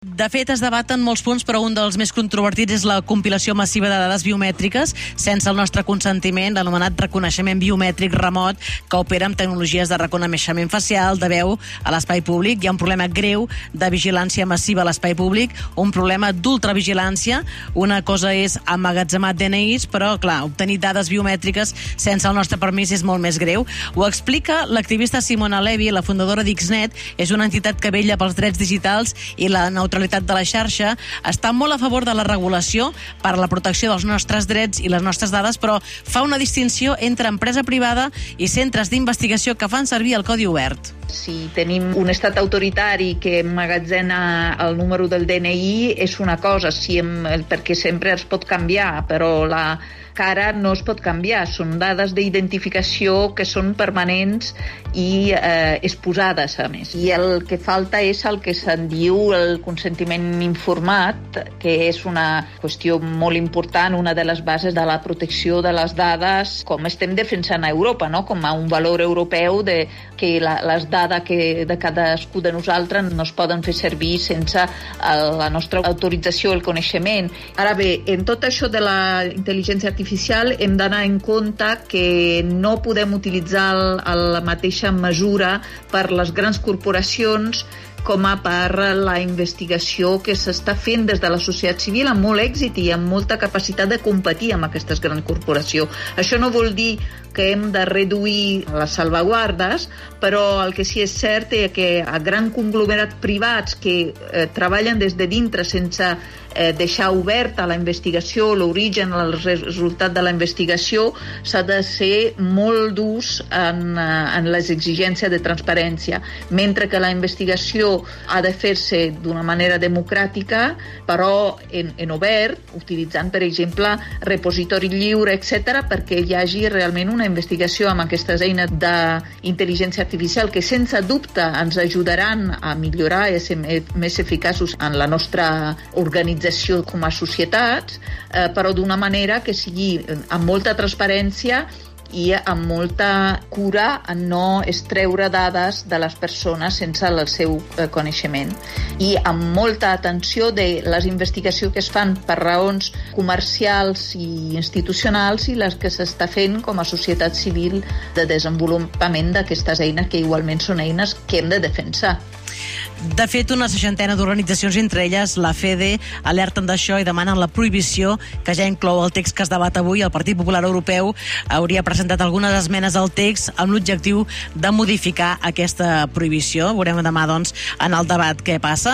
De fet, es debaten molts punts, però un dels més controvertits és la compilació massiva de dades biomètriques sense el nostre consentiment, l'anomenat reconeixement biomètric remot, que opera amb tecnologies de reconeixement facial, de veu a l'espai públic. Hi ha un problema greu de vigilància massiva a l'espai públic, un problema d'ultravigilància. Una cosa és emmagatzemar DNIs, però, clar, obtenir dades biomètriques sense el nostre permís és molt més greu. Ho explica l'activista Simona Levi, la fundadora d'Xnet, és una entitat que vella pels drets digitals i la neutralitat de la xarxa, està molt a favor de la regulació per a la protecció dels nostres drets i les nostres dades, però fa una distinció entre empresa privada i centres d'investigació que fan servir el codi obert. Si tenim un estat autoritari que emmagatzena el número del DNI és una cosa, si hem, perquè sempre es pot canviar, però la cara no es pot canviar. Són dades d'identificació que són permanents i eh, exposades, a més. I el que falta és el que se'n diu el consentiment informat, que és una qüestió molt important, una de les bases de la protecció de les dades, com estem defensant a Europa, no? com a un valor europeu de que la, les dades que de cadascú de nosaltres no es poden fer servir sense la nostra autorització, el coneixement. Ara bé, en tot això de la intel·ligència artificial hem d'anar en compte que no podem utilitzar mateix mateixa mesura per les grans corporacions com a per la investigació que s'està fent des de la societat civil amb molt èxit i amb molta capacitat de competir amb aquestes grans corporacions. Això no vol dir que hem de reduir les salvaguardes, però el que sí és cert és que a grans conglomerats privats que eh, treballen des de dintre sense eh, deixar oberta la investigació, l'origen, el resultat de la investigació, s'ha de ser molt durs en, eh, en les exigències de transparència, mentre que la investigació ha de fer-se d'una manera democràtica, però en, en obert, utilitzant, per exemple, repositori lliure, etc, perquè hi hagi realment una investigació amb aquestes eines d'intel·ligència artificial que sense dubte ens ajudaran a millorar i a ser més eficaços en la nostra organització com a societats, eh, però d'una manera que sigui amb molta transparència i amb molta cura en no estreure dades de les persones sense el seu eh, coneixement i amb molta atenció de les investigacions que es fan per raons comercials i institucionals i les que s'està fent com a societat civil de desenvolupament d'aquestes eines que igualment són eines que hem de defensar. De fet, una seixantena d'organitzacions, entre elles la FEDE, alerten d'això i demanen la prohibició, que ja inclou el text que es debat avui. El Partit Popular Europeu hauria presentat algunes esmenes al text amb l'objectiu de modificar aquesta prohibició. Veurem demà, doncs, en el debat què passa.